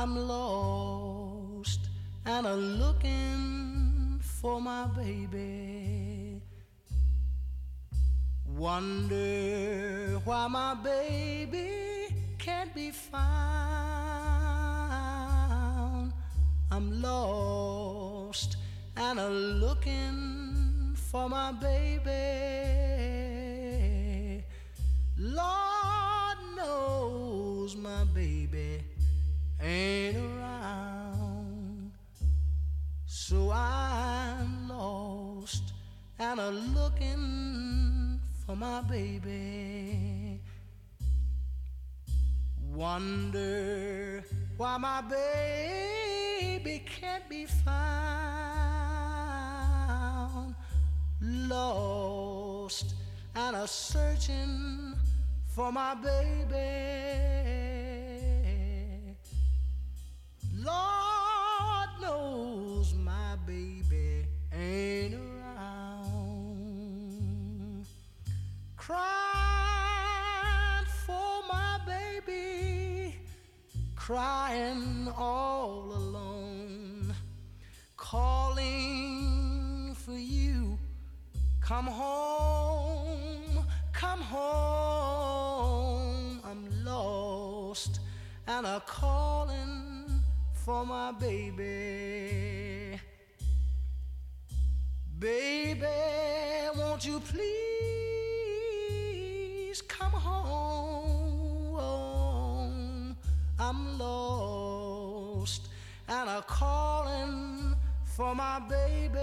I'm lost and a looking for my baby. Wonder why my baby can't be found. I'm lost and a looking for my baby. Lord knows my baby ain't around. So I'm lost and a looking for my baby. Wonder why my baby can't be found. Lost and a searching for my baby. Lord knows my baby ain't around. Crying for my baby, crying all alone, calling for you. Come home, come home. I'm lost and a calling for my baby. Baby, won't you please come home? I'm lost and a calling for my baby.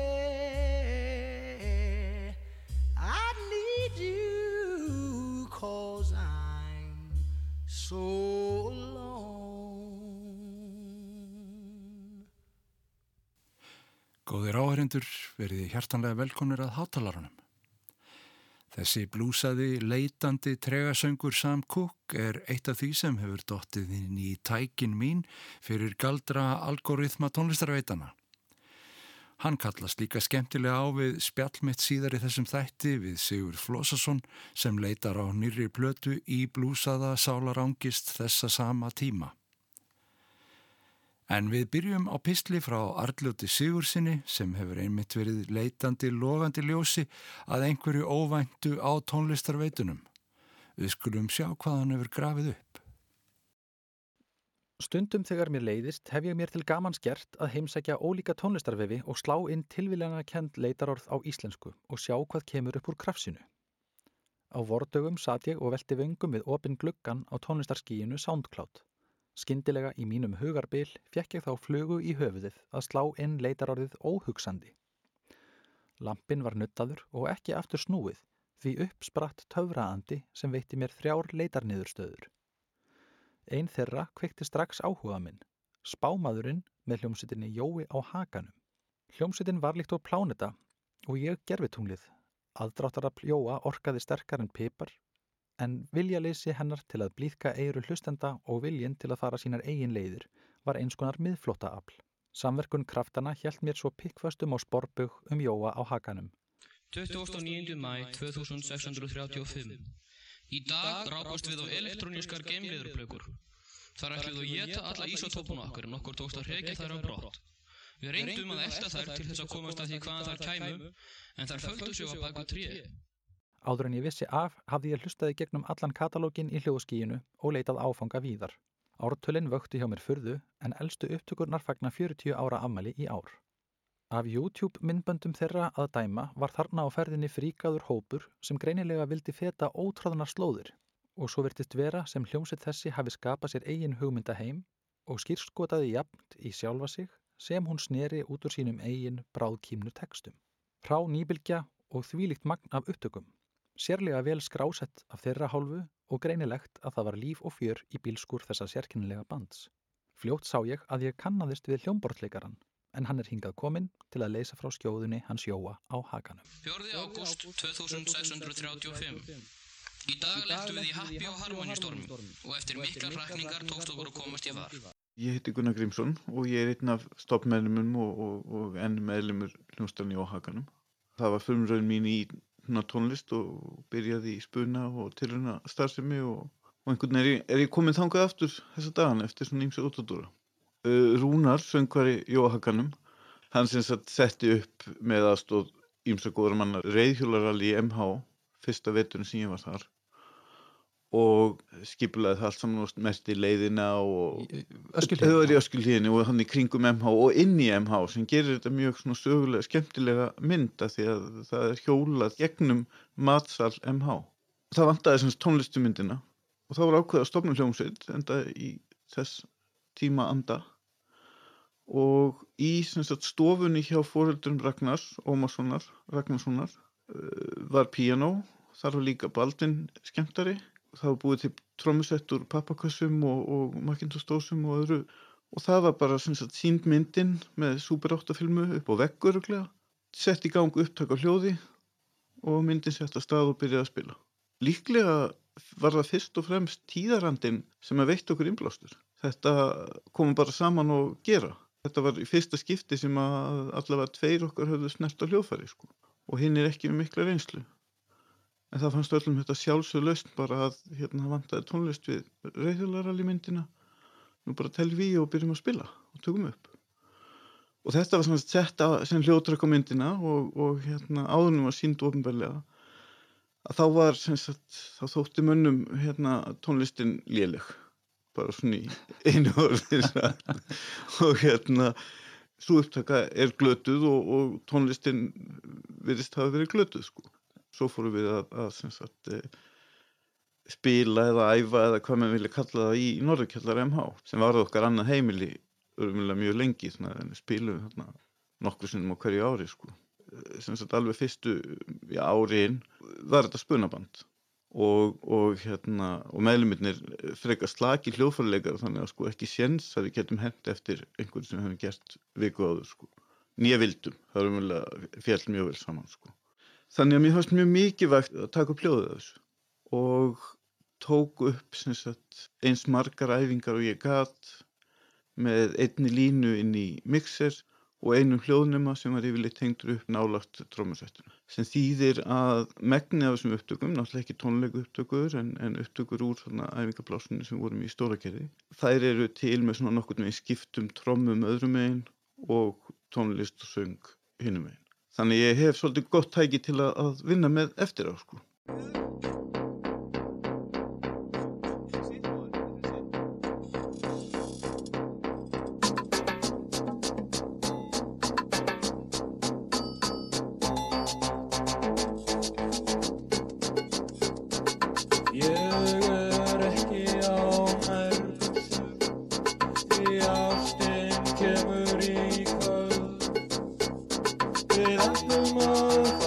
I need you cause I'm so Góðir áherindur, verið hjartanlega velkomnir að hátalarunum. Þessi blúsaði, leitandi tregasöngur Sam Cooke er eitt af því sem hefur dottið inn í tækin mín fyrir galdra algoritma tónlistarveitana. Hann kallast líka skemmtilega á við spjallmitt síðar í þessum þætti við Sigur Flósasson sem leitar á nýri plötu í blúsaða sálarangist þessa sama tíma. En við byrjum á pistli frá Arljóti Sigursinni sem hefur einmitt verið leitandi logandi ljósi að einhverju óvæntu á tónlistarveitunum. Við skulum sjá hvað hann hefur grafið upp. Stundum þegar mér leiðist hef ég mér til gamans gert að heimsækja ólíka tónlistarvefi og slá inn tilviljana kend leitarorð á íslensku og sjá hvað kemur upp úr krafsinu. Á vordögum satt ég og velti vöngum við opin gluggan á tónlistarskíinu SoundCloud. Skyndilega í mínum hugarbil fekk ég þá flugu í höfuðið að slá inn leitarorðið óhugsandi. Lampin var nuttaður og ekki aftur snúið því uppspratt töfraandi sem veitti mér þrjár leitarniðurstöður. Einn þeirra kveikti strax áhuga minn, spámaðurinn með hljómsutinni Jói á hakanum. Hljómsutin var líkt á pláneta og ég gerfi tunglið. Aðdráttara Jóa orkaði sterkar en pipar en viljaleysi hennar til að blíðka eiru hlustenda og viljinn til að fara sínar eigin leiðir var eins konar miðflóta afl. Samverkun kraftana hjælt mér svo pikkföstum á sporbug um Jóa á hakanum. 29. mæ 2635 Í dag rákast við á elektrónískar geimliðurblökur. Þar ætlum við að geta alla ísotópun okkar en okkur tókst að hrekja þær á brott. Við reyndum að elda þær til þess að komast að því hvaðan þær kæmu, en þær fölgdu sig á baku tríi. Áður en ég vissi af hafði ég hlustaði gegnum allan katalógin í hljóðskíinu og leitað áfanga víðar. Ártölinn vökti hjá mér furðu en elstu upptökurnar fagna 40 ára afmæli í ár. Af YouTube myndböndum þeirra að dæma var þarna á ferðinni fríkaður hópur sem greinilega vildi feta ótráðunar slóðir og svo vertist vera sem hljómsveit þessi hafi skapað sér eigin hugmyndaheim og skýrskotaði jafnt í sjálfa sig sem hún sneri út úr sínum eigin bráðkímnu tekstum. Hrá nýbylgja og þvílíkt magn af upptökum, sérlega vel skrásett af þeirra hálfu og greinilegt að það var líf og fjör í bílskur þessa sérkynnilega bands. Fljótt sá ég að ég kannadist við hljómbortleikaran en hann er hingað kominn til að leysa frá skjóðunni hans Jóa á hakanum. 4. ágúst 2635 Í dag lettum við í Happy og Harmony stormi og eftir miklar rækningar tókst okkur að komast í var. Ég heiti Gunnar Grímsson og ég er einn af stoppmeðlumum og, og, og enn meðlumur hljómsdalni á hakanum. Það var förmröðin mín í tónlist og byrjaði í spuna og tilhörna starfsemi og, og einhvern veginn er, er ég komið þangað aftur þessa dagan eftir svona ímsa útadúra. uh, Rúnar, söngvari Jóhakanum, hann sem sagt setti upp með aðstóð ímsa góður manna reyðhjólaralli í MH, fyrsta veturinn sem ég var þar og skipulaði það allt saman mest í leiðina og þau var í öskilíðinu og hann í kringum MH og inn í MH sem gerir þetta mjög svona sögulega skemmtilega mynda því að það er hjólað gegnum matsal MH. Það vantaði semst tónlistumyndina og þá var ákveða að stopna hljómsveit enda í þess tíma anda. Og í sagt, stofunni hjá fóröldurum Ragnars, Ómarssonar, Ragnarssonar uh, var piano, þar var líka Baldvin skemmtari það var búið til trómusett úr pappakassum og, og makintostósum og öðru. Og það var bara sínd myndin með Super 8 filmu upp á veggur sett í gang upptak á hljóði og myndin sett að stað og byrjaði að spila. Líklega var það fyrst og fremst tíðarandin sem að veitt okkur innblástur. Þetta komum bara saman og gera. Þetta var í fyrsta skipti sem að allavega tveir okkar höfðu snert á hljóðfæri sko. og hinn er ekki með mikla reynslu en það fannst öllum þetta sjálfsög löst bara að hérna vantaði tónlist við reyðjularalli myndina. Nú bara telvi við og byrjum að spila og tökum upp. Og þetta var svona sett sem hljótrak á myndina og, og hérna áðunum var sínd ofinbarlega að þá var sagt, þá þótti mönnum hérna tónlistin léleg. Bara svona í einu orðin og hérna svo upptaka er glötuð og, og tónlistin virðist hafa verið glötuð sko svo fórum við að, að sagt, eh, spila eða æfa eða hvað maður vilja kalla það í, Norðurkjallar MH sem var okkar annað heimili mjög lengi spilum þarna, nokkur sinnum á hverju ári sko. Eh, sem sagt alveg fyrstu já, áriinn var þetta spunaband og, og, hérna, og meðlumirnir frekar slaki hljóðfærleikar þannig að sko ekki séns að við getum hend eftir einhvern sem hefum gert viku áður sko. nýja vildum, það er umvel fjall mjög vel saman sko Þannig að mér fannst mjög mikið vægt að taka upp hljóðið þessu. Og tók upp sagt, eins margar æfingar og ég gatt með einni línu inn í mixer og einum hljóðnuma sem var yfirleitt tengdur upp nálagt trómusættuna sem þýðir að megni af þessum upptökum, náttúrulega ekki tónleiku upptökur en, en upptökur úr svona æfingablásunni sem vorum í stórakerði þær eru til með svona nokkur með skiptum trómum öðrum einn og tónlist og söng hinnum einn Þannig ég hef svolítið gott tæki til að vinna með eftir á sko. esperando más.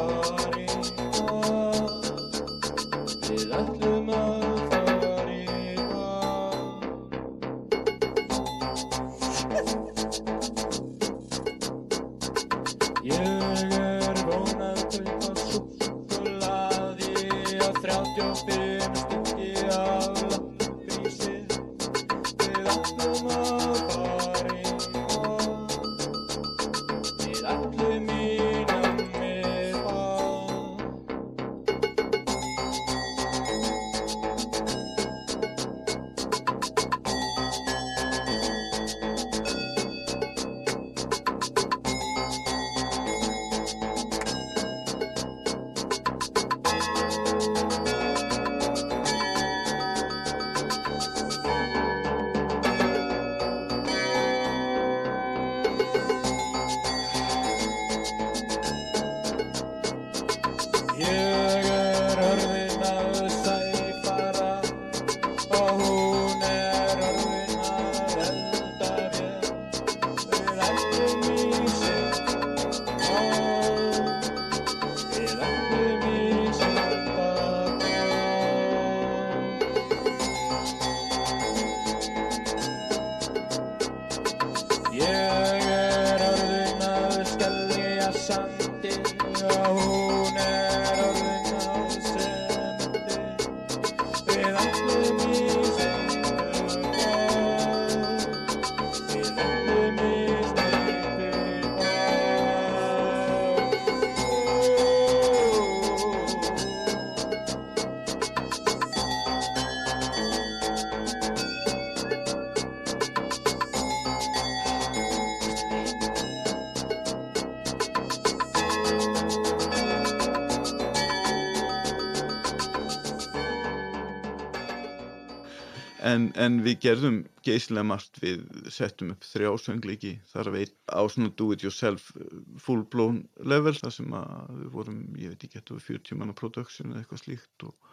En, en við gerðum geyslega margt. Við settum upp þrjá söngleiki þar að veit á svona do it yourself uh, full blown level þar sem að við vorum, ég veit ekki, þetta var 40 manna production eða eitthvað slíkt og,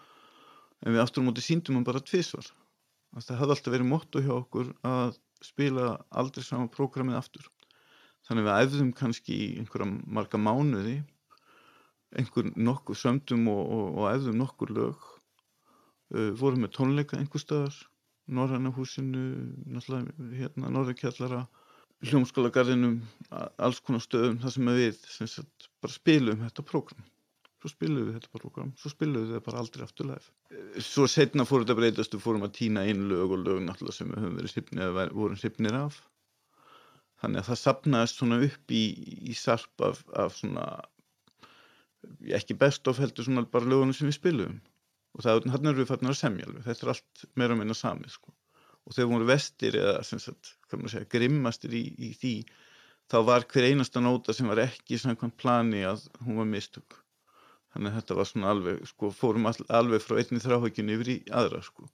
en við aftur á móti síndum hann bara tvísvar það hafði alltaf verið motto hjá okkur að spila aldrei sama prógramið aftur. Þannig við æfðum kannski í einhverja marga mánuði einhver nokkur sömdum og, og, og æfðum nokkur lög. Uh, vorum með tónleika einhver staðar Norræna húsinu, hérna, Norðurkjallara, hljómskólagarðinum, alls konar stöðum þar sem við sagt, bara spilum þetta prógram. Svo spilum við þetta prógram, svo spilum við þetta bara aldrei aftur live. Svo setna fór þetta breytast og fórum að týna einu lög og lög náttúrulega sem við höfum verið sipnið vorum sipnið af. Þannig að það sapnaðist svona upp í, í sarp af, af svona, ekki best of heldur svona bara lögunum sem við spilum og það hann er við fannir að semja alveg. Þetta er allt meira minna sami sko. og þegar voru vestir eða sagt, segja, grimmastir í, í því þá var hver einasta nóta sem var ekki samkvæmt plani að hún var mistök. Þannig að þetta var svona alveg sko, fórum all, alveg frá einni þráhækjun yfir í aðra sko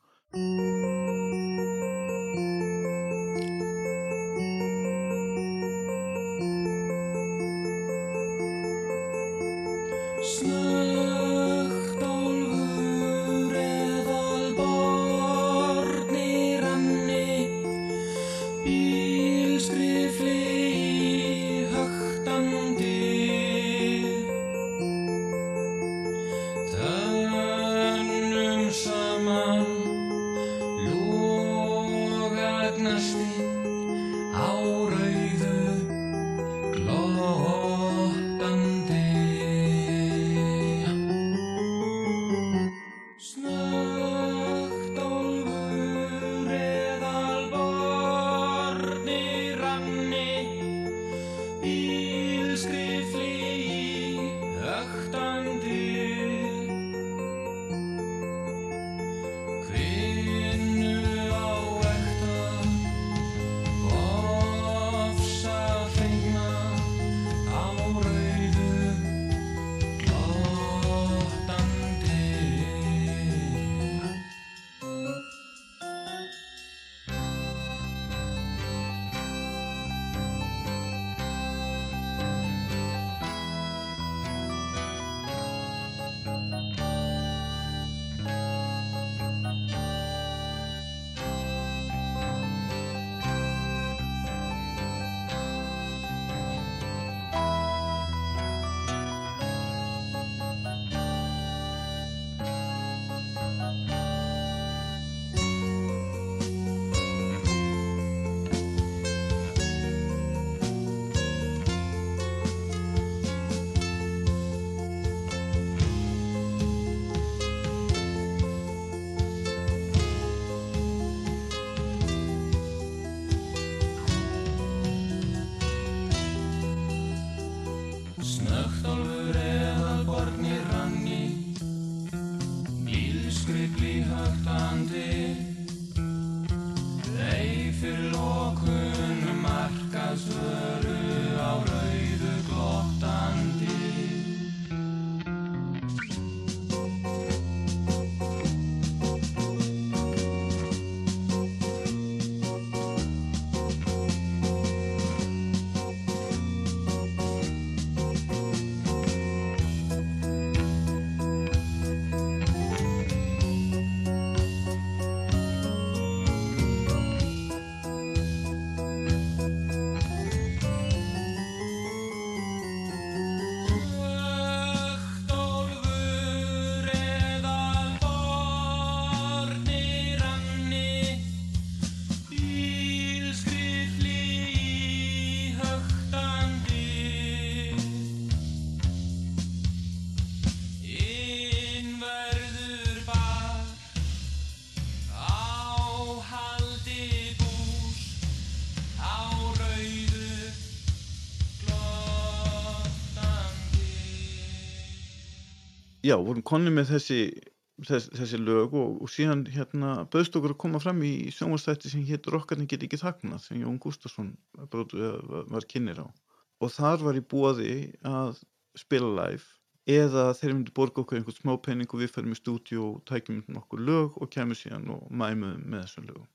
já, vorum konni með þessi, þess, þessi lög og, og síðan hérna bauðst okkur að koma fram í sjónvastætti sem hétt Rokkarni get ekki þagnað sem Jón Gustafsson var, var kynir á. Og þar var í bóði að spila live eða þeir myndi borga okkur einhvern smá penning og við færum í stúdíu og tækjum nokkur lög og kemur síðan og mæmuðum með þessum lögum.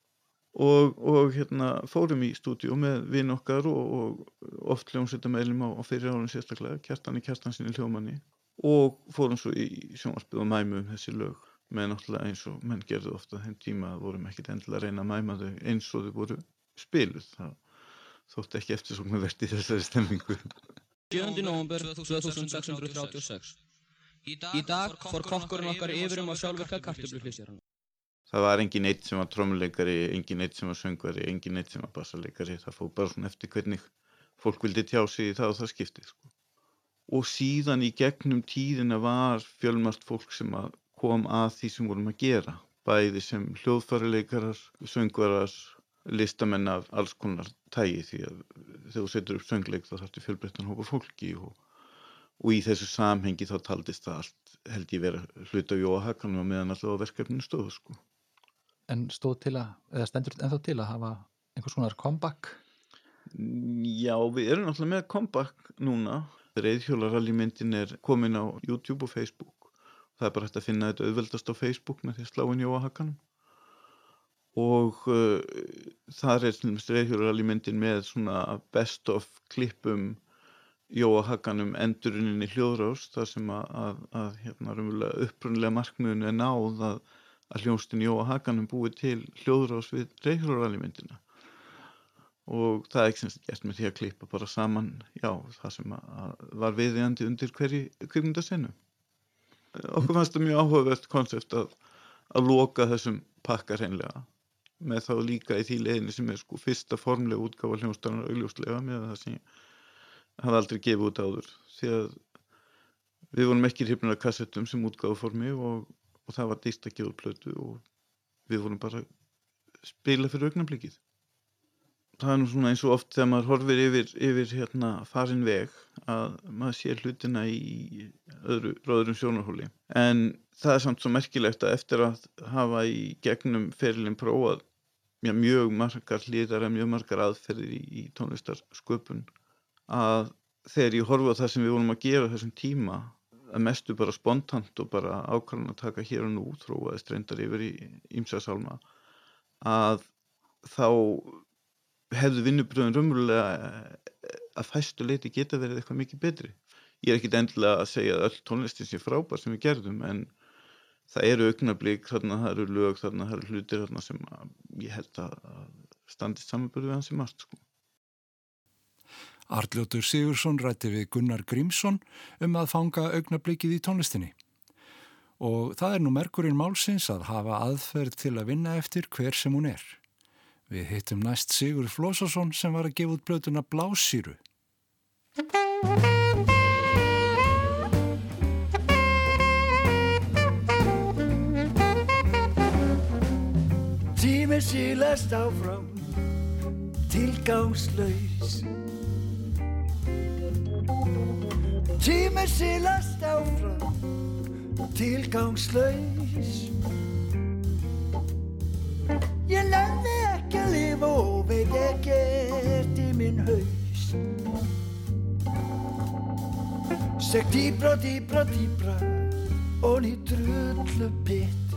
Og, og hérna fórum í stúdíu með vinn okkar og, og oft hljómsveitamælum á, á fyrir árun sérstaklega, kjartan í kjartan sinni hljómanni og fórum svo í sjónvarpið og mæmuðum þessi lög. Með náttúrulega eins og menn gerðu ofta þeim tíma að vorum ekkit endilega að reyna að mæma þau eins og þau voru spiluð. Það þótti ekki eftir svona verðt í þessari stemmingu 7. november 2636 Í dag fór kokkurinn okkar yfir um að sjálfverka kartöfluflýsjarana Það var engin eitt sem var trómuleikari engin eitt sem var söngvari, engin eitt sem var bassaleikari. Það fór bara svona eftir hvernig fólk vildi tjá sig í það og það skiptið sko. Og síðan í gegnum tíðina var fjölmart fólk sem að kom að því sem vorum að gera bæði sem hljóðfærileikarar, söngvarar, listamenn af alls konar tægi því að þegar þú setur upp söngleik þá þarfst fjölbreyttan hópa fólki og, og í þessu samhengi þá taldist það allt held ég vera hlut á jóahakanum og meðan alltaf verkefninu stóðu sko. En stóð til að, eða stendur ennþá til að hafa einhvers konar comeback? Já, við erum alltaf með comeback núna. Reyðhjólaralli myndin er komin á YouTube og Facebook. Það er bara hægt að finna þetta auðveldast á Facebook með því að slá inn Jóahakanum og uh, þar er reyðhjórali myndin með svona best of klippum Jóahakanum endurinninni hljóðrás þar sem að, að, að hérna, upprunlega markmiðun er náð að, að hljónstin Jóahakanum búið til hljóðrás við reyðhjórali myndina og það er ekki semst gert með því að klippa bara saman já, það sem var viðjandi undir hverju kvikmyndasennu okkur fannst það mjög áhugavert konsept að, að loka þessum pakka hreinlega. Með þá líka í því leginni sem er sko fyrsta formlega útgáfa hljónstæðanar augljóslega með það sem ég hafði aldrei gefið út áður. Því að við vorum ekki hrifnir að kassettum sem útgáfa formi og, og það var dýst að gefa plötu og við vorum bara spila fyrir augnablikið það er nú svona eins og oft þegar maður horfir yfir, yfir hérna farin veg að maður sé hlutina í öðru ráðurum sjónarhóli. En það er samt svo merkilegt að eftir að hafa í gegnum ferilinn prófað mjög margar hlýðar eða mjög margar aðferðir í, í tónlistarsköpun að þegar ég horfa það sem við vorum að gera þessum tíma að mestu bara spontant og bara ákvæmlega að taka hér og nú þróaðist reyndar yfir í ímsasálma að þá hefðu vinnubröðun raunverulega eh, að fæstu leiti geta verið eitthvað mikið betri. Ég er ekkit endilega að segja að öll tónlistin sé frábær sem við gerðum en það eru augnablík þarna, það eru lög þarna, það eru hlutir þarna sem ég held að standist samanbyrðu við hans í margt sko. Arljótur Sigursson rætti við Gunnar Grímsson um að fanga augnablíkið í tónlistinni. Og það er nú merkurinn málsins að hafa aðferð til að vinna eftir hver sem hún er. Við hittum næst Sigur Flósasson sem var að gefa út blötuna Blásýru. Tímið sílast áfram, tilgangslaus Tímið sílast áfram, tilgangslaus Ég nefni ekki að lifa og veit ekkert í minn haus. Seg dýbra, dýbra, dýbra og ný drullu pitt.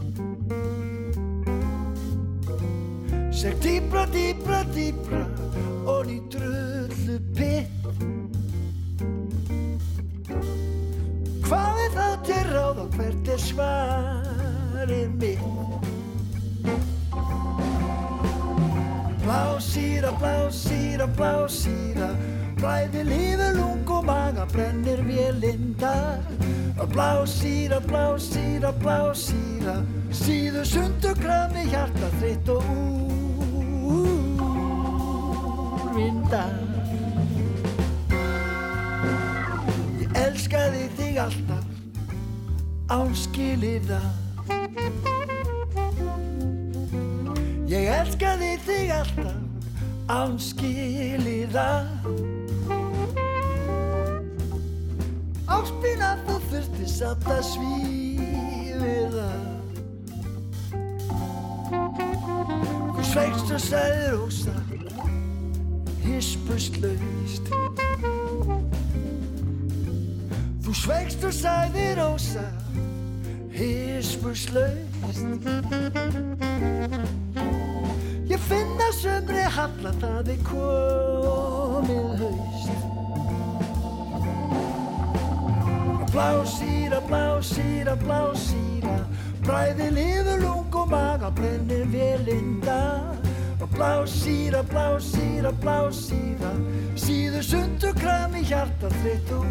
Seg dýbra, dýbra, dýbra og ný drullu pitt. Hvað er það til ráð og hvert er svarið mitt? Blásýra, blásýra, blásýra Blæði lífi lung og maga brennir vélinda Blásýra, blásýra, blásýra Síðu sundu krami hjarta þitt og úrvinda Ég elskaði þig alltaf Ánskiliða Ég elskaði þig alltaf ánskiliða Áspina þú þurfti satt að svífiða Þú sveikst og sæðir ósa hispust laust Þú sveikst og sagði rosa Hispurslaust finna sömri halla það er komið haust. Blásýra, blásýra, blásýra Bræði lifur lung og maga brennir velinda blásýra, blásýra, blásýra Síður sund og kram í hjarta þitt og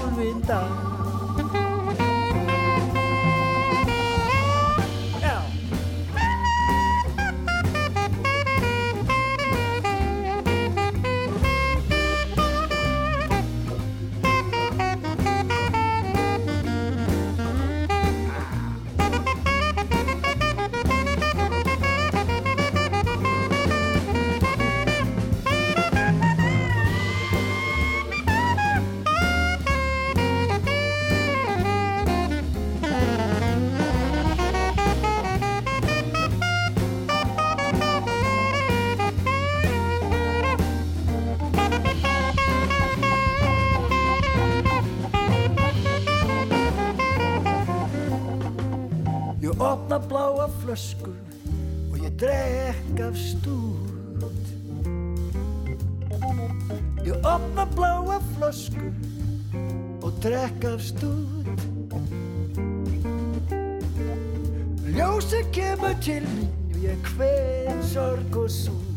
úrvinda flösku og ég drekk af stút. Ég opna bláa flösku og drekk af stút. Ljósið kemur til mín og ég hveð sorg og sút.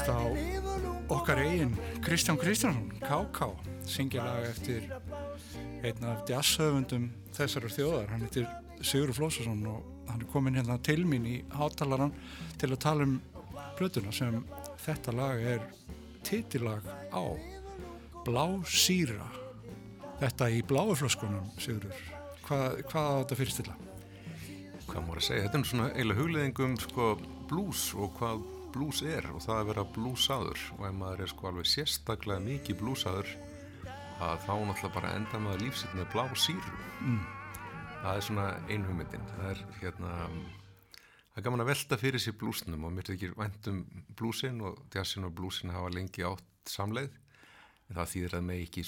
Hlusta á okkar eigin Kristján Kristjánsson, KK, syngja lag eftir einn af jazzhöfundum þessarar þjóðar. Hann heitir Sigur Flósason og hann er komin hérna til mín í hátalaran til að tala um plötuna sem þetta lag er titillag á Blá síra. Þetta í bláuflöskunum, Sigurur. Hvað, hvað á þetta fyrir stila? hvað maður að segja, þetta er svona eiginlega hugleðing um sko blues og hvað blues er og það að vera bluesaður. Og ef maður er sko alveg sérstaklega mikið bluesaður að þá náttúrulega bara enda maður lífsitt með blá síru. Mm. það er svona einhugmyndin það er hérna það er gaman að velta fyrir sér bluesnum og mér er ekki vænt um bluesin og jazzin og bluesin hafa lengi átt samleið. En það þýðir að með ekki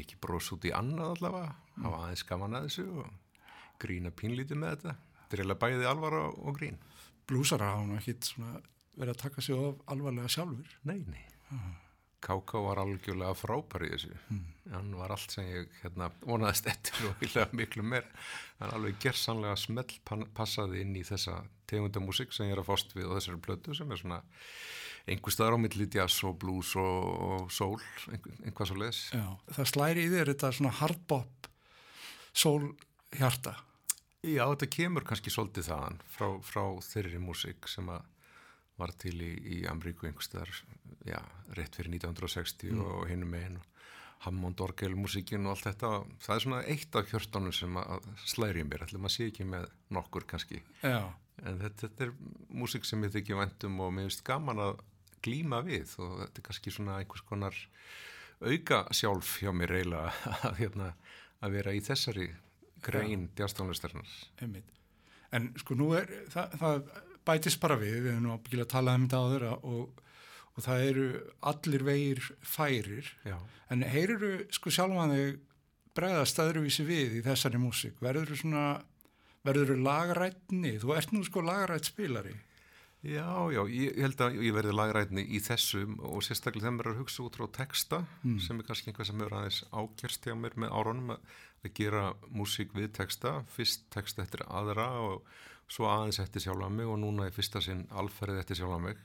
ekki bros út í annað allavega. Hafa aðeins gaman að þessu og grína pínlítið með þetta. Þetta er eiginlega bæðið alvara og grín. Blúsara hafa nú ekkit svona verið að taka sig of alvarlega sjálfur. nei, nei. Káká var algjörlega frábær í þessu. Hann var allt sem ég hérna, vonaðist eftir og vilja miklu meir hann alveg gersanlega smell pan- passaði inn í þessa tegundamúsík sem ég er að fást við á þessari plötu sem er svona einhver staðar á milli jazz og blues og, og soul, einhver, einhvað svo leis Já, það slæri í þér þetta svona hardbop sólhjarta. Já, þetta kemur kannski svolítið þaðan frá, frá þeirri músík sem að var til í, í Amríku einhverstaðar, já, rétt fyrir 1960 og hinum megin og Hammond Orgel músíkin og allt þetta. Það er svona eitt af hjörtunum sem að slæri í mér, ætlum að sé ekki með nokkur kannski, Já, en þetta, þetta er músík sem ég þykki væntum og mér finnst gaman að glíma við og þetta er kannski svona einhvers konar auka sjálf hjá mér eiginlega að, hérna, að vera í þessari grein djástónlistarinnar einmitt. En sko nú er, það, það bætist bara við, við erum nú ábyggilega að tala um þetta áður að- og, og það eru allir vegir færir, Já. en heyriru sko sjálfan þig bregðast öðruvísi við í þessari músík, verður svona, verður lagarætni, þú ert nú sko lagarætt spilari. Já, já, ég held að ég verði lagrætni í þessum og sérstaklega maður er að hugsa út frá texta sem er kannski einhvað sem hefur aðeins ákjörst hjá mér með árunum að, að gera músík við texta, fyrst texta eftir aðra og svo aðeins eftir sjálfa mig og núna í fyrsta sinn alferðið eftir sjálfa mig.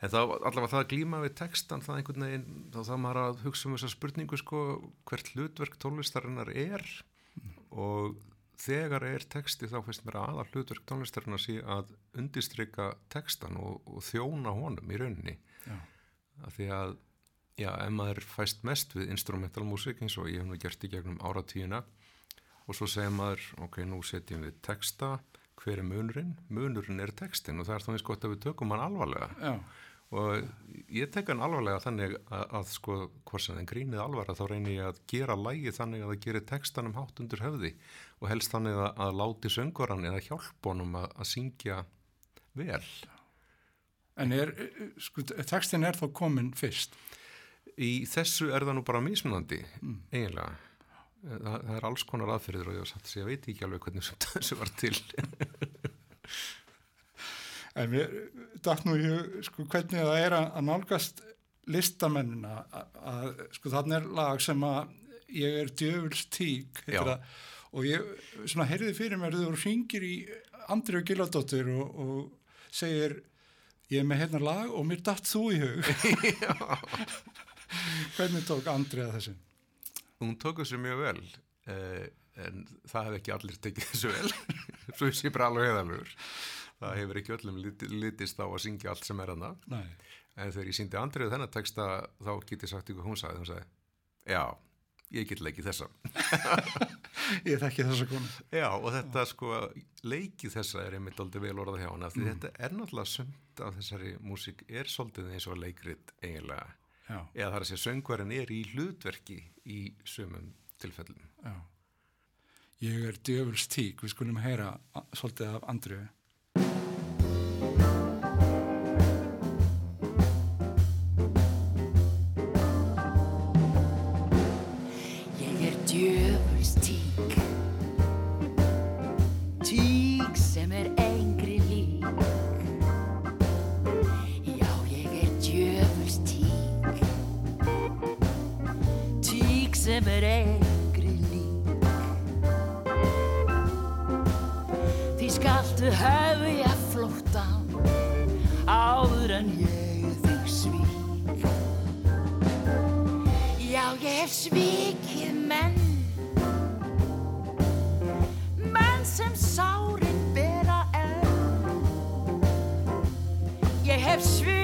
En það, allavega það að glíma við textan, það einhvern veginn, þá það maður að hugsa um þessa spurningu sko, hvert hlutverk tónlistarinnar er og þegar er texti þá finnst mér að aðal hlutverk tónlistarinnar sé að undistrykka textan og, og þjóna honum í rauninni Já. af því að já, ef maður fæst mest við instrumental músík eins og ég hef nú gert í gegnum áratíuna og svo segir maður, ok, nú setjum við texta, hver er munurinn? Munurinn er textin og það er eins gott að við tökum hann alvarlega Já, og ég tek hann alvarlega þannig að, að sko, hvort sem það grínið alvara þá reynir ég að gera lægi þannig að það gerir textanum hátt undir höfði og helst þannig að, að láti söngoran eða hjálp honum að, að syngja vel. en er, sko, textin er þá komin fyrst. Í þessu er það nú bara mismunandi, eiginlega. Það, það er alls konar aðferðir og ég að ég veit ekki alveg hvernig þessu var til. En mér dætt nú sko, hvernig það er að, að nálgast listamennina að, að, sko, þannig er lag sem að ég er djöfuls tík, og ég, svona, heyrði fyrir mér, þú ringir í Andrið Gilladóttir og, og segir, ég er með hérna lag og mér dætt þú í hug. hvernig tók Andrið þessu? Hún tók þessu mjög vel, eh, en það hef ekki allir tekið þessu vel, svo ég sé bara alveg heðalur. Það hefur ekki öllum lit, litist á að syngja allt sem er hana. Nei. En þegar ég síndi Andrið þennan texta, þá get ég sagt ykkur hún sagði, hún sagði, já, ég get leikið þessa. Ég þekki þessa konu. Já, og þetta sko, leikið þessa er einmitt aldrei vel orðað hjá hana, því þetta er náttúrulega sumt af þessari músík er svolítið eins og leikrit eiginlega. Já, Eða það er að segja, söngvarinn er í hlutverki í sumum tilfellum. já. Ég er djöfuls tík, við skulum heyra svolítið af Andrið. Hefja flóttan Áður en ég þig svík. Já, ég hef svikið menn. Menn sem sárin bera enn. Ég hef svikið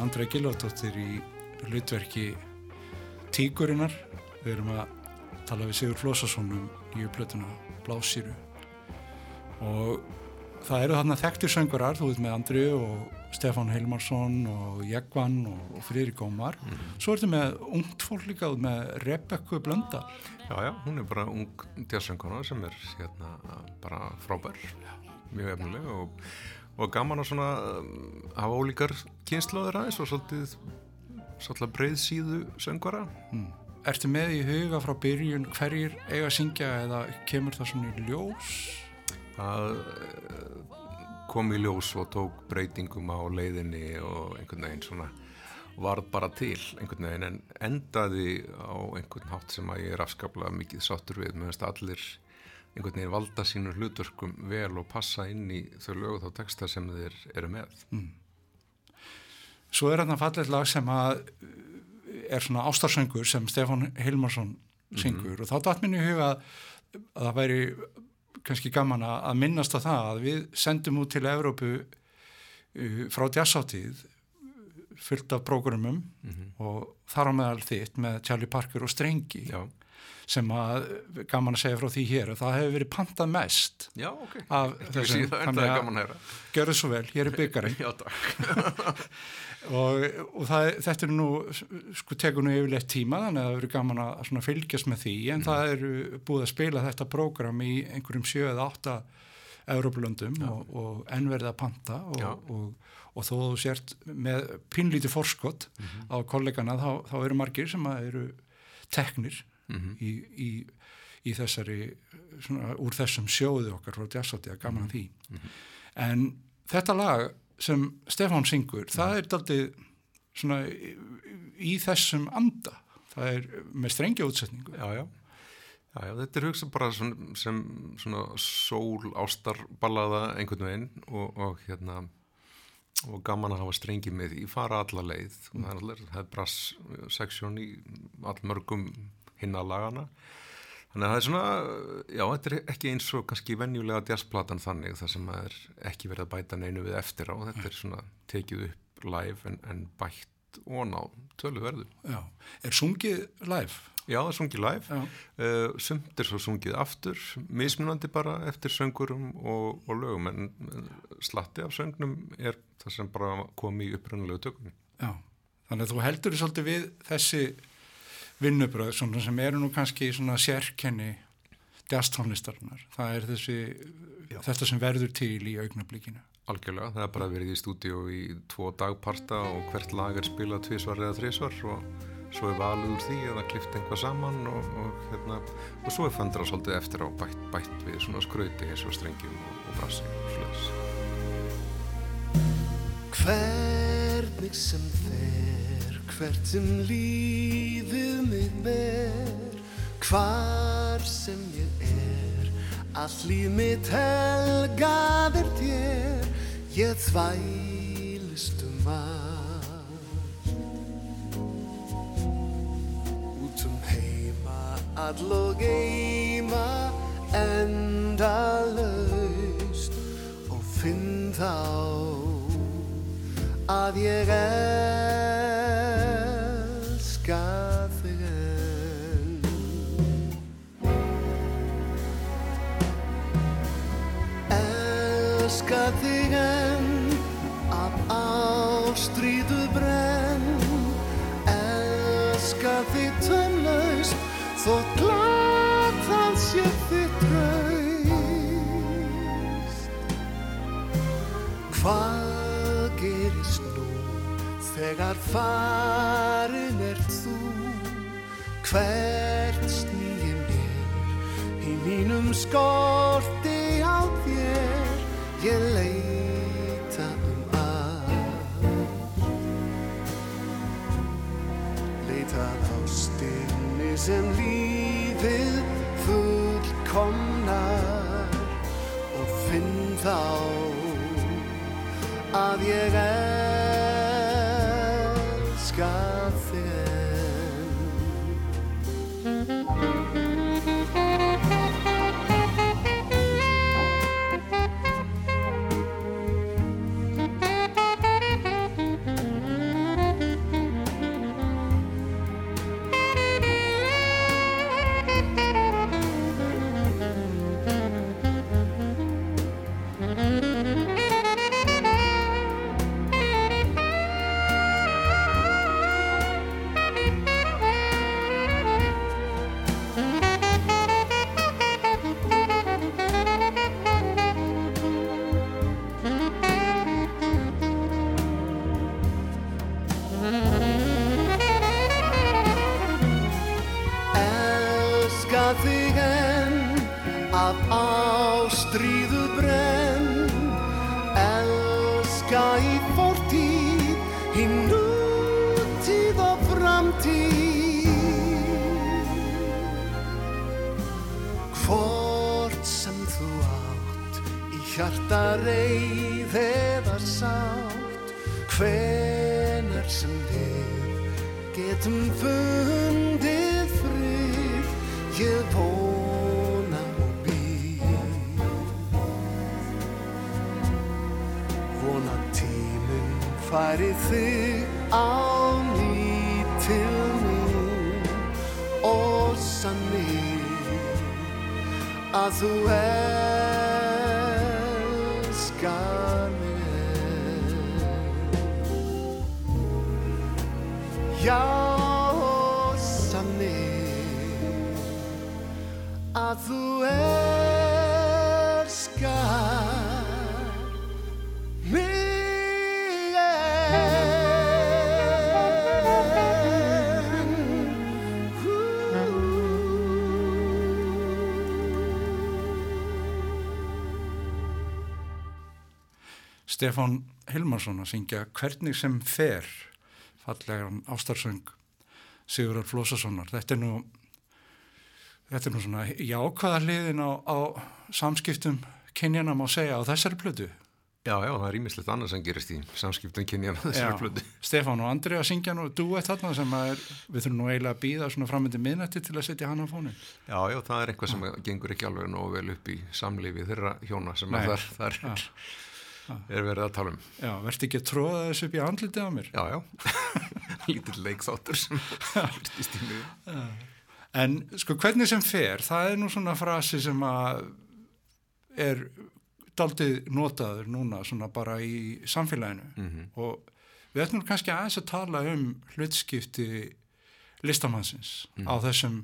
Andra Gilvardóttir í hlutverki Tíkurinnar. Við erum að tala við Sigur Flósason um nýju plötuna Blásýru. Og það eru þarna þekktir söngurar, þú veit með Andri og Stefán Heilmarsson og Jegvan og, og Friðrik Ómar. Svo ertu með ungt fólk líka, með Rebekku Blöndal. Já, já, hún er bara ung djassöngkona sem er hérna bara frábær, mjög efnileg og, og gaman að svona um, hafa ólíkar kynnslóðir aðeins og svolítið, svolítið breið síðu söngvara. Ertu með í huga frá byrjun hverjir eiga að syngja eða kemur það svona í ljós? Það eh, kom í ljós og tók breytingum á leiðinni og einhvern veginn svona varð bara til einhvern veginn en endaði á einhvern hátt sem að ég er afskaplega mikið sáttur við meðan allir einhvern veginn valda sínur hlutverkum vel og passa inn í þau lög og þá texta sem þeir eru með. Svo er þarna fallið lag sem að uh, er svona ástarsöngur sem Stefán Hilmarsson syngur. Og þá datt minni í huga að, að það væri kannski gaman að að minnast á það að við sendum út til Evrópu uh, frá jazzáttíð fullt af prógrumum og þar á meðal þitt með Charlie Parker og Strengi. Já, sem að gaman að segja frá því hér að það hefur verið pantað mest já, ok. það, það er gaman að heyra. gjörðu svo vel, hér er byggarinn Já, takk. og, og það, þetta er nú sko tekur nú yfirleitt tíma þannig að það verður gaman að svona fylgjast með því en það eru búið að spila þetta prógram í einhverjum sjö eða átta Európlöndum og, og ennverða panta og, og, og þó þú sért með pínlítið forskott á kollegana þá, þá eru margir sem eru teknir í, í, í þessari svona, úr þessum sjóðu okkar frá jazzóti að gaman að því. En þetta lag sem Stefán syngur, það er daldið svona í, í þessum anda, það er með strengja útsetningu. Já, já. Já, já, þetta er hugsað bara sem, sem svona sól ástarballaða einhvern veginn og, og hérna og gaman að hafa strengi með í fara alla leið. Er allir, það er brass seksjón í allmörgum hinna lagana þannig að það er svona, já, þetta er ekki eins og kannski venjulega jazzplatan þannig þar sem það er ekki verið að bæta neinu við eftir á, þetta er svona tekið upp live en, en bætt og ná töluverðu. Já, er sungið live? Já, það er sungið live, uh, sumt er svo sungið aftur, mismunandi bara eftir söngurum og, og lögum, en en slatti af söngnum er það sem bara kom í upprannulegu tökunni. Já, þannig að þú heldur þið svolítið við þessi vinnubröð svona sem eru nú kannski svona sérkenni jazztónlistarinnar. Það er þessi, þetta sem verður til í augnablíkinu. Algjörlega, það er bara verið í stúdíu í tvo dagparta og hvert lag er spilað tvísvar eða þrísvar og svo er valið úr því eða klift einhvað saman og, og, hérna, og svo er föndra svolítið eftir á bætt, bætt við svona skrauti eins og strengjum og, og brassi og slöðs. Hvernig sem fer, hvert sem lífið mig ber, hvar sem ég er, allt líf mitt helgaðir þér, ég þvælist um allt. Út um heima, all og eima, endalaust og finn þá að ég elska þig enn af ástríðu brenn. Elska þig tönnlaust þó glad það sé þitt traust. Hvað gerist nú þegar farin ert þú? Hvert snýi mér í mínum skorti ég elska reyð eða sátt. Hvenar sem við getum fundið frið Ég vona og býð Vona til færi þig á ný til mín og sanni að þú elskar Stefán Hilmarsson að syngja Hvernig sem fer fallegan ástarsöng Sigurðar Flósasonar. Þetta er nú þetta er nú svona jákvæða hliðin á, á samskiptum kynjana má segja á þessari plötu. Já, já, það er ímislegt annað sem gerist í samskiptum kynjana þessari plötu. Stefán og Andri að syngja nú duett þarna sem er, við þurfum nú eiginlega að býða svona framöndi minnætti til að setja hann á fónin. Já, já, það er eitthvað sem gengur ekki alveg nógu vel upp í samlífi þeirra hjóna sem Nei. að þar, þar er, er verið að tala um. Já, verðt ekki að tróða þessu upp í andlitið á mér. Já, já, lítill leikþáttur sem virtist í mig. En sko hvernig sem fer, það er nú svona frasi sem að er daldið notaður núna svona bara í samfélaginu Mhm. og við ætlum kannski aðeins að tala um hlutskipti listamannsins á þessum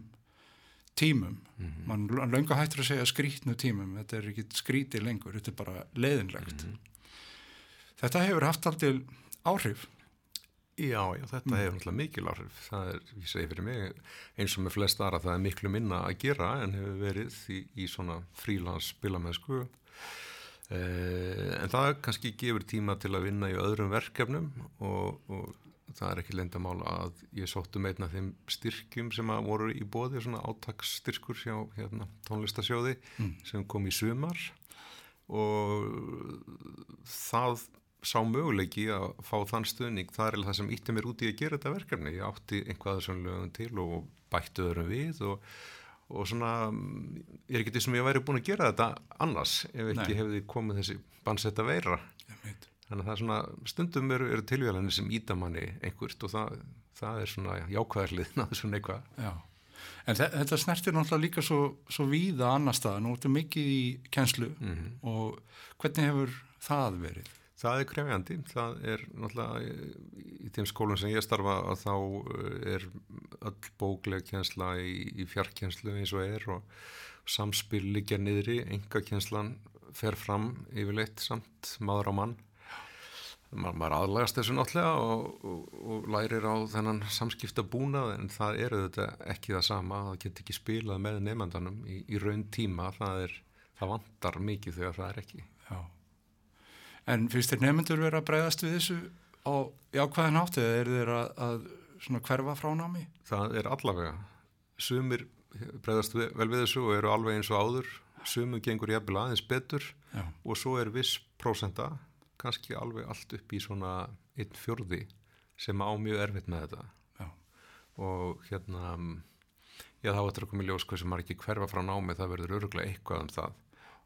tímum. Man löngu hættur að segja skrítnu tímum, þetta er ekki skríti lengur, þetta er bara leiðinlegt. Þetta hefur haft aldrei áhrif. Já, já, þetta hefur náttúrulega mikil áhrif. Það er, ég segi fyrir mig, eins og með flest aðra, það er miklu minna að gera en hefur verið í, í svona frílans spilamennsku. Eh, en það kannski gefur tíma til að vinna í öðrum verkefnum og, og það er ekki lendamál að ég sóttu meitna þeim styrkjum sem að voru í bóði, svona átaksstyrkur hjá hérna, tónlistasjóði sem kom í sumar og það sá möguleiki að fá þann stuðning, það er það sem ítti mér út í að gera þetta verkefni. Ég átti einhvað þessum lögum til og bættu öðrum við og, og svona, mm, ég er ekki sem ég væri búin að gera þetta annars ef ekki Nei. hefði komið þessi bannsetta veira. Einmitt. Þannig að það er svona, stundum eru, eru tilvíðalenni sem íta manni einhvert og það, það er svona jákvæðarliðin að þessu neikvað. Já, en þe- þetta snertir náttúrulega líka svo, svo víða annar stað, nú ertu mikið í kennslu og hvernig hefur það verið? Það er krefjandi, það er náttúrulega í- þeim skólum sem ég starfa að þá eh, er öll bókleg kjensla í, í fjarkjenslu eins og er og samspil liggja niðri, enga kjenslan fer fram yfirleitt samt maður á mann. Ma, maður aðlagast þessu náttúrulega og, og, og lærir á þennan samskipta búnað en það er auðvitað ekki það sama, það getur ekki spilað með nefndanum í, í raun tíma, það, er, það vantar mikið þegar það er ekki. Já. En finnst þér nefnendur vera að breyðast við þessu á jákvæðan átt eða eru þeir að, að hverfa frá námi? það er allavega sumir bregðast við- vel við þessu og eru alveg eins og áður sumum gengur jafnvel aðeins betur Já. og svo er viss prósenta kannski alveg allt upp í svona einn fjörði sem á mjög erfitt með þetta Já. og hérna já þá ættir að koma í ljós hversu margir hverfa frá námi það verður öruglega eitthvað um það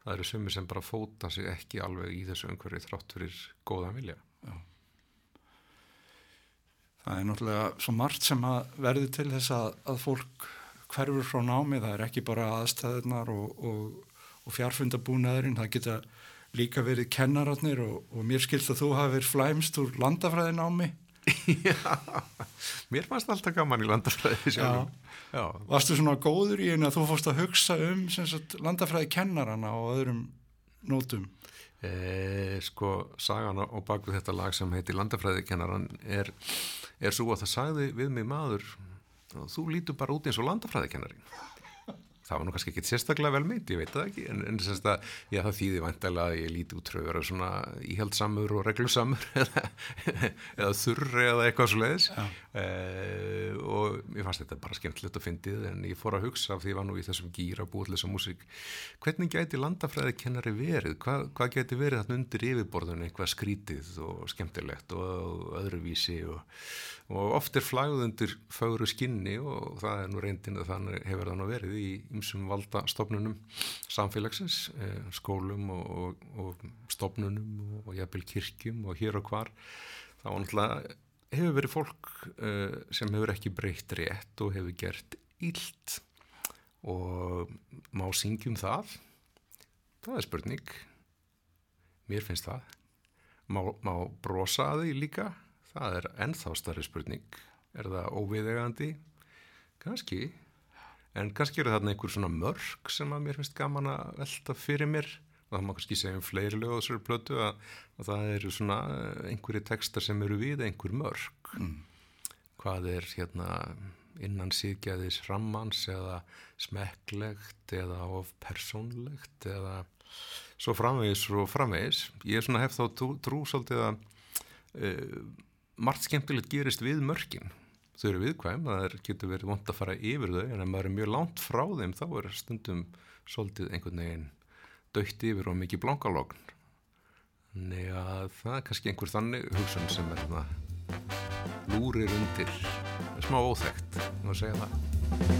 það eru sumir sem bara fóta sig ekki alveg í þessu umhverfi þrátt fyrir góðan vilja. Það er náttúrulega svo margt sem verður til þess að, að fólk hverfur frá námi, það er ekki bara aðstæðunar og, og, og fjárfundabúnaðurinn, það geta líka verið kennararnir og, og mér skilst að þú hafi verið flæmst úr landafræði námi. mér fannst alltaf gaman í landafræði sjálfum já. Varstu svona góður í einu að þú fórst að hugsa um sagt, landafræði kennarana og öðrum nótum? E, sko, sagan á á bak við þetta lag sem heitir Landafræðikennaran er, er svo að það sagði við mig maður þú lítur bara út eins og landafræðikennarin það var nú kannski ekki sérstaklega vel meint, ég veit það ekki en, en semst að, já það þýði væntalega að ég líti út frá að vera svona íhaldsamur og reglusamur eða, eða þurri eða eitthvað svo leiðis e, og mér fannst þetta bara skemmtilegt að fyndið en ég fór að hugsa af því ég var nú í þessum gýra búið til þessa músík hvernig gæti landafræði kennari verið? Hvað, hvað gæti verið þarna undir yfirborðun eitthvað skrítið og skemmtilegt og öðruvísi og, og oft er flagð undir fögru skinni og það er nú reyndin að þannig hefur það nú verið í ymsum valda stofnunum samfélagsins, eh, skólum og, og, og stofnunum og, jafnvel kirkjum og hér og hvar. Þá náttúrulega hefur verið fólk uh, sem hefur ekki breytt rétt og hefur gert ílt og má syngjum það? Það er spurning. Mér finnst það. Má, má brosa að því líka það er ennþá starri spurning. Er það óviðegandi kannski. En kannski eru þarna einhver svona mörg sem að mér finnst gaman að velta fyrir mér. Og það má kannski segja um fleiri lög á þessari plötu að, að það eru svona eh, einhverju textar sem eru við einhver mörg mm. hvað er hérna innan síðgæðis rammans eða smekklegt eða of persónlegt eða svo framvegis og framvegis. Ég er svona hef þá trú, trú svolítið að uh, margt skemmtilegt gerist við mörgin þau eru viðkvæm, það er, getur verið vond að fara yfir þau en ef maður er mjög langt frá þeim þá er stundum svolítið einhvern veginn dögt yfir og mikið blankalogn. Nei að það er kannski einhver þannig hugsun sem er það lúrir undir. Smá óþægt, þú segja það.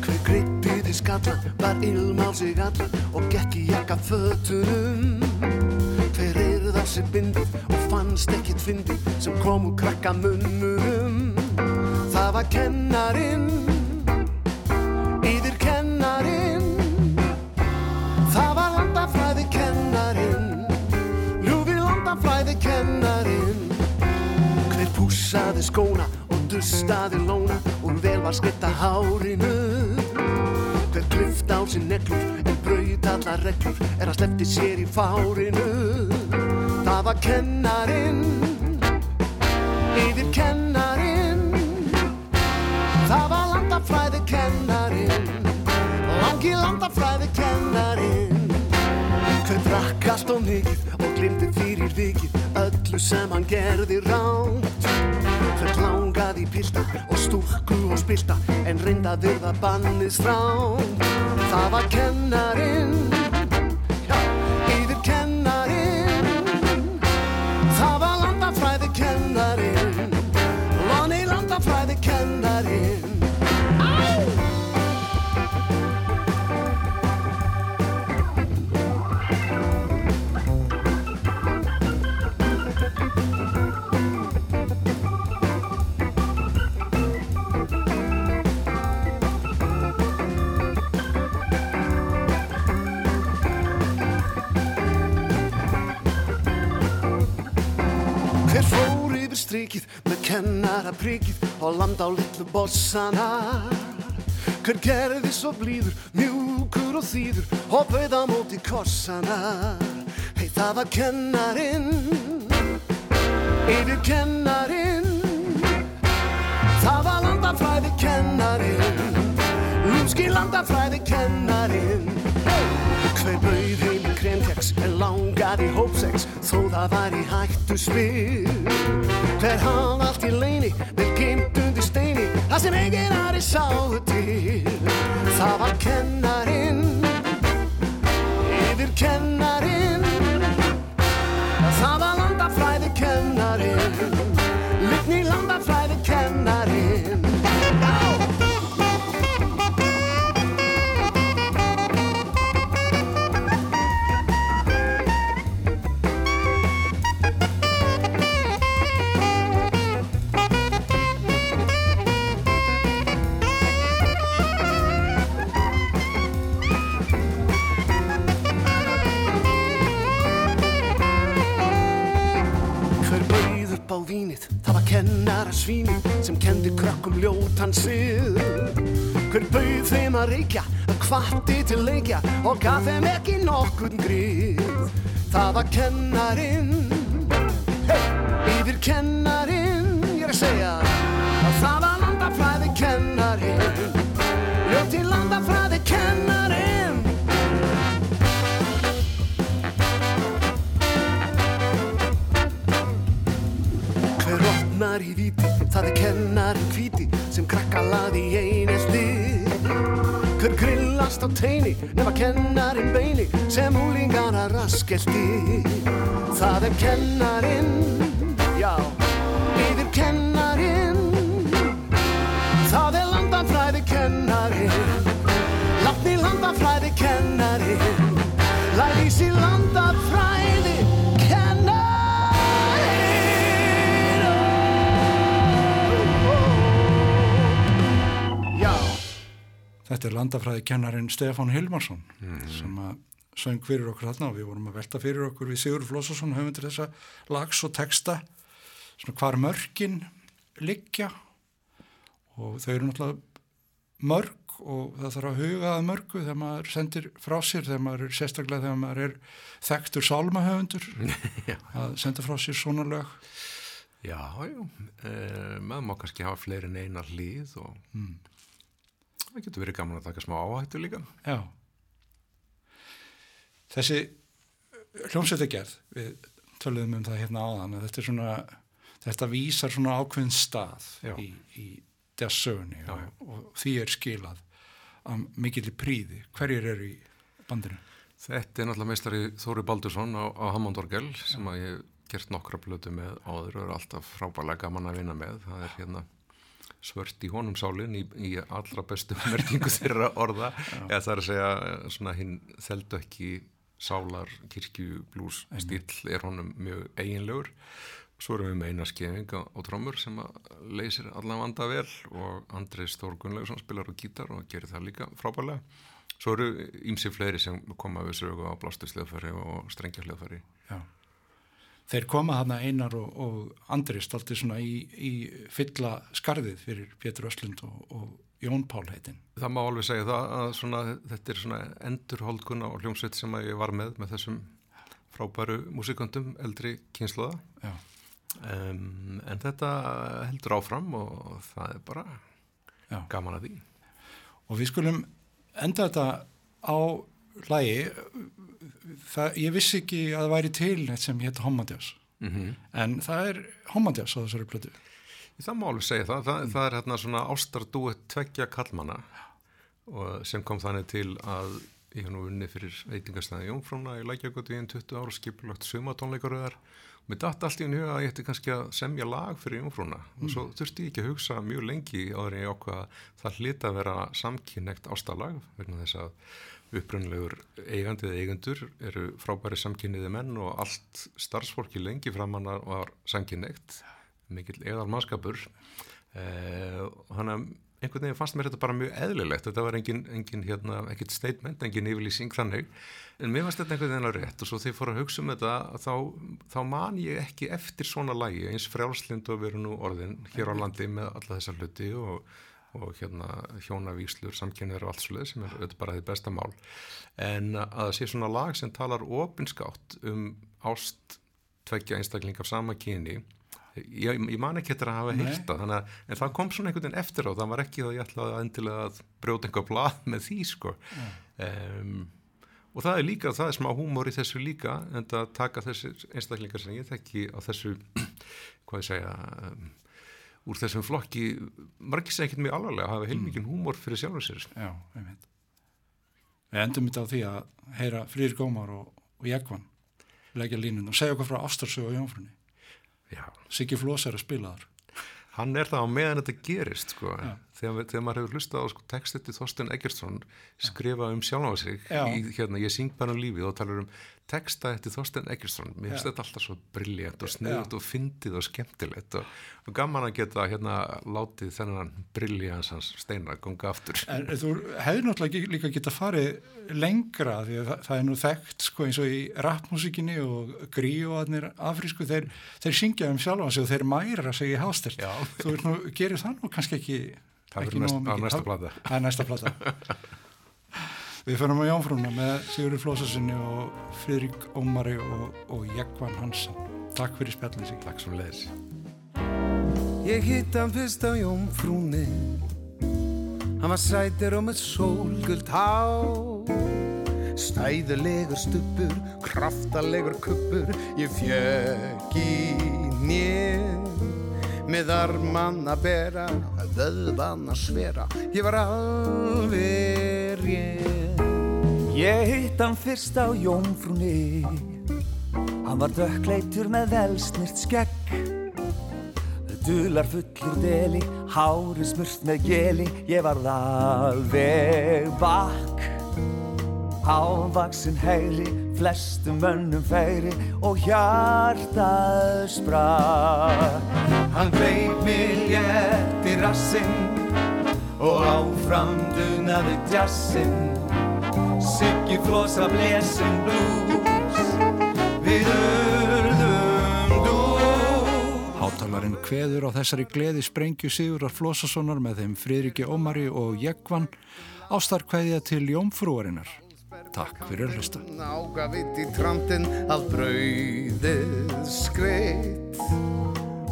Hver greipið í skalla var ilmál sig alla og gekk í jakka fötunum Sig bindið og fannst ekkit fyndið sem kom úr krakka munmunum Það var kennarin Yfir kennarin Það var landafræði kennarin Ljúfi landafræði kennarin Hver púsaði skóna og dustaði lóna og vel var skreitt að hárinu. Hver klift á sér neglur en braut allar reglur er að slefti sér í fárinu Það var kennarin Yfir kennarin Það var landafræði kennarin Langi landafræði kennarin Hver drakk allt og mikið og glimti fyrir vikið öllu sem hann gerði ránt Hver langaði í pilta og stúrku og spilta en reynda virða bannið stránt Það var kennarin strikið með kennara prikið og landa á litlu bossana. Hver gerði svo blíður, mjúkur og þýður og bauð á móti korsana Hei það var kennarin, yfir kennarin Það var landafræði kennarin, lúmski landafræði kennarin Hver bauð heim í kremkeks en langaði hópsex þó það var í hættu spil. Hver hafði allt í leini, vel geimt undir steini það sem enginn aðri sáu til. Það var kennarin, yfir kennarin kennara svínið sem kendi krökkum ljótan sið. Hver bauð þeim að reykja, að kvatti til leikja og gaf þeim ekki nokkurn grið. Það var kennarin, hey, yfir kennarin, ég er að segja að það var landafræði kennarin, ljóti landafræði kennarin. Hver opnar í víti, það er kennarinn hvíti sem krakka laði í einelti. Hver grillast á teini, nema kennarinn beini sem úlingana raskelti. Það er kennarinn, já, yfir kennarinn. Það er landafræði kennarinn, látni landafræði kennarinn. Þetta er landafræði kennarin Stefán Hilmarsson sem að söng fyrir okkur þarna og við vorum að velta fyrir okkur við Sigur Flósasson höfundur þessa lags og texta svona hvar mörkin liggja. Og þau eru náttúrulega mörg og það þarf að huga að mörgu þegar maður sendir frá sér þegar maður er sérstaklega þegar maður er þekktur sálmahöfundur að senda frá sér svona lög. Já, já, e, maður má kannski hafa fleiri en einar hlýð og Mm. Það getur verið gaman að taka smá áhættu líka. Já. Þessi hljómsveitagerð, við töluðum um það hérna áðan, þetta er svona, þetta vísar svona ákveðin stað Já. í, í Já, já. og, og því er skilað að mikill príði. Hverjir eru í bandinu? Þetta er náttúrulega meistari Þóri Baldursson á, á Hammondorgel sem að ég hef gert nokkra blötu með áður og er alltaf frábælega gaman að vinna með. Það er hérna svört í honum sálinn í, í allra bestu merkingu þeirra orða. Eða það er að segja svona hinn þeldu ekki sálar kirkju blús stíl er honum mjög eiginlegur. Svo erum við með eina skefing á, á trómur sem að leysir allan vanda vel og Andrei Stór Gunnlaugsson spilar á gítar og gerir það líka frábælega. Svo eru ímsi fleiri sem koma við sögu á blástusleðfæri og strengjarleðfæri. Já. Þeir koma þarna einar og, og Andri stolti svona í, í fylla skarðið fyrir Pétur Östlund og, og Jón Pál heitin. Það má alveg segja það að svona, þetta er svona endurholdkunna og hljómsveit sem að ég var með með þessum frábæru músikandum eldri kynsluða. Já. Um, en þetta heldur áfram og það er bara Já. gaman að því. Og við skulum enda þetta á hlægi. Það, ég vissi ekki að það væri til neitt sem hétt Hommadjás. Mm -hmm. En það er Hommadjás á þessari plötu. Það má alveg segja það. Það, það er hérna svona ástardúið tveggja kallmanna og sem kom þannig til að ég hef nú unni fyrir veitingastæði Jónfróna í Lækjagötu í einn 20 ára skipulagt sumatónleikaröðar og mér datt allt í huga að ég ætti kannski að semja lag fyrir Jónfróna og svo þurfti ég ekki að hugsa mjög lengi áður en ég ákvað að það hlita að vera samkynnegt ástalag vegna þess að upprunnilegur eigandi eða eigendur eru frábæri samkynniði menn og allt starfsfólki lengi framanna var samkynnegt mikill eðal mannskapur eh, og hann að einhvern veginn fannst mér þetta bara mjög eðlilegt þetta var engin, engin hérna, ekkert statement engin yfirlýsing þannig. En mér fannst þetta einhvern veginn alveg rétt og svo þegar ég fór að hugsa um þetta þá, þá man ég ekki eftir svona lægi eins frjálslind og veru nú orðin hér á landi með alla þessa hluti og, og hérna hjónavíslur, samkynniður og allt svolítið sem er bara því besta mál. En að það sé svona lag sem talar opinskátt um ást tveggja einstaklingar sama kyni ég, ég man ekki eftir að hafa heyrta þannig að, en það kom svona einhvern veginn eftir á það var ekki að ég ætlaði að endilega að brjóta einhver blað með því sko. Um, og það er líka, það er smá húmor í þessu líka en það taka þessir einstaklingar sem ég þekki á þessu hvað ég segja um, úr þessum flokki margir sem ekkert mjög alvarlega hafa heilmikinn húmor fyrir sjálfur sér. Já, einmitt. Við endum þetta á því að heyra Frýr Gómar og, og Jekvann leggja línun og segja okkur frá Ástarsögu og Jónfrunni. Siggi Flós er að spila þar. hann er það á meðan þetta gerist sko. Þegar, þegar maður hefur hlustað á sko, textið til Þorsten Eggertsson skrifa um sjálf á sig í, hérna, ég syng bara um lífið og talar um texta eftir Þorsten Eggertsson mér finnst þetta alltaf svo briljant og sniðut og fyndið og skemmtilegt og, og gaman að geta hérna látið þennan briljans hans steina ganga aftur En þú hefði náttúrulega líka geta farið lengra því að það, það er nú þekkt sko eins og í rapmusíkinni og gríóðarnir afrísku, þeir, þeir syngja um sjálfa sig og þeir mæra sig í hástert. Já. Þú nú, gerir það nú kannski ekki. Það er næsta plata. Við förum á Jónfrúna með Sigurður Flósasinni og Friðrik Ómari og, og Jekvann Hansson. Takk fyrir spjallin sig. Takk sem leiðis Ég hitt hann fyrst á jómfrúni Hann var sætir og með sólguld há Stæðulegur stubbur, kraftalegur kubbur. Ég fjög í nér Með armann að bera, vöðvann að svera. Ég var alveg rétt Ég hitt hann fyrst á jómfrúni. Hann var dökkleitur með velsnirt skegg. Dular fullur deli, hári smurt með geli. Ég varð alveg bakk. Ávaksin heyri, flestum mönnum færi Og hjartað sprakk. Hann veip mér létt í rassinn og áfram dunaði jazzin Siggi flosa blesin blues við urðum dús Hátalarinn kveður á þessari gleði sprengju Sigurar Flósassonar með þeim Fridriki Ómari og Jekvann ástarkveðja til Jómfrúarinnar. Takk fyrir að hlusta. Ága vitt í tramtinn að brauðið skreitt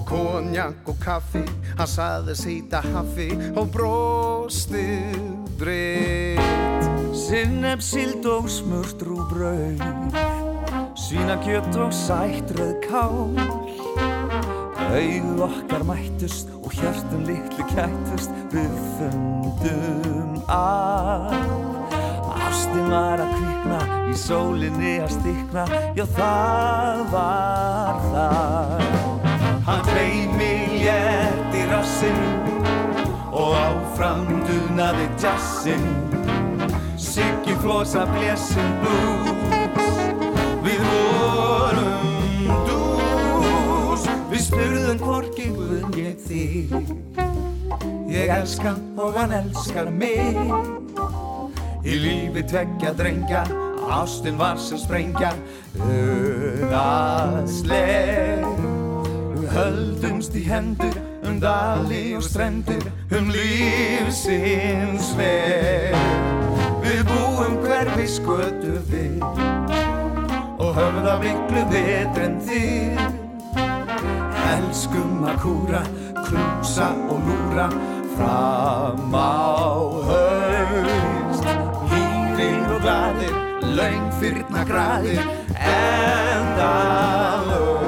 Konjak og kaffi, hann saði sýta haffi og brostið breytt Sinneb, sild og smurt rúbrauð. Svínakjött og sættröð kál. Auð okkar mættust og hjartum litlu kættust Við fundum að Ástin var að kvikna, í sólinni að stikna. Já það var það. Hann hleyð mig létt í rassinn Og áfram dunaði jazzinn Siggi flosa blessin blues Við vorum dús. Við spurðum hvorki guðn ég þig. Ég elskan og hann elskar mig. Í lífi tveggja drengja Ástin var sem sprengja. Við höldumst í hendur Um dali og strendur Um lífsins veg búum hverfi skötu við Og höfum það miklu betr en þið. Elskum að kúra, krúsa og lúra Fram á haust. Hýrir og gladir, laung fyrna gradir Enda lög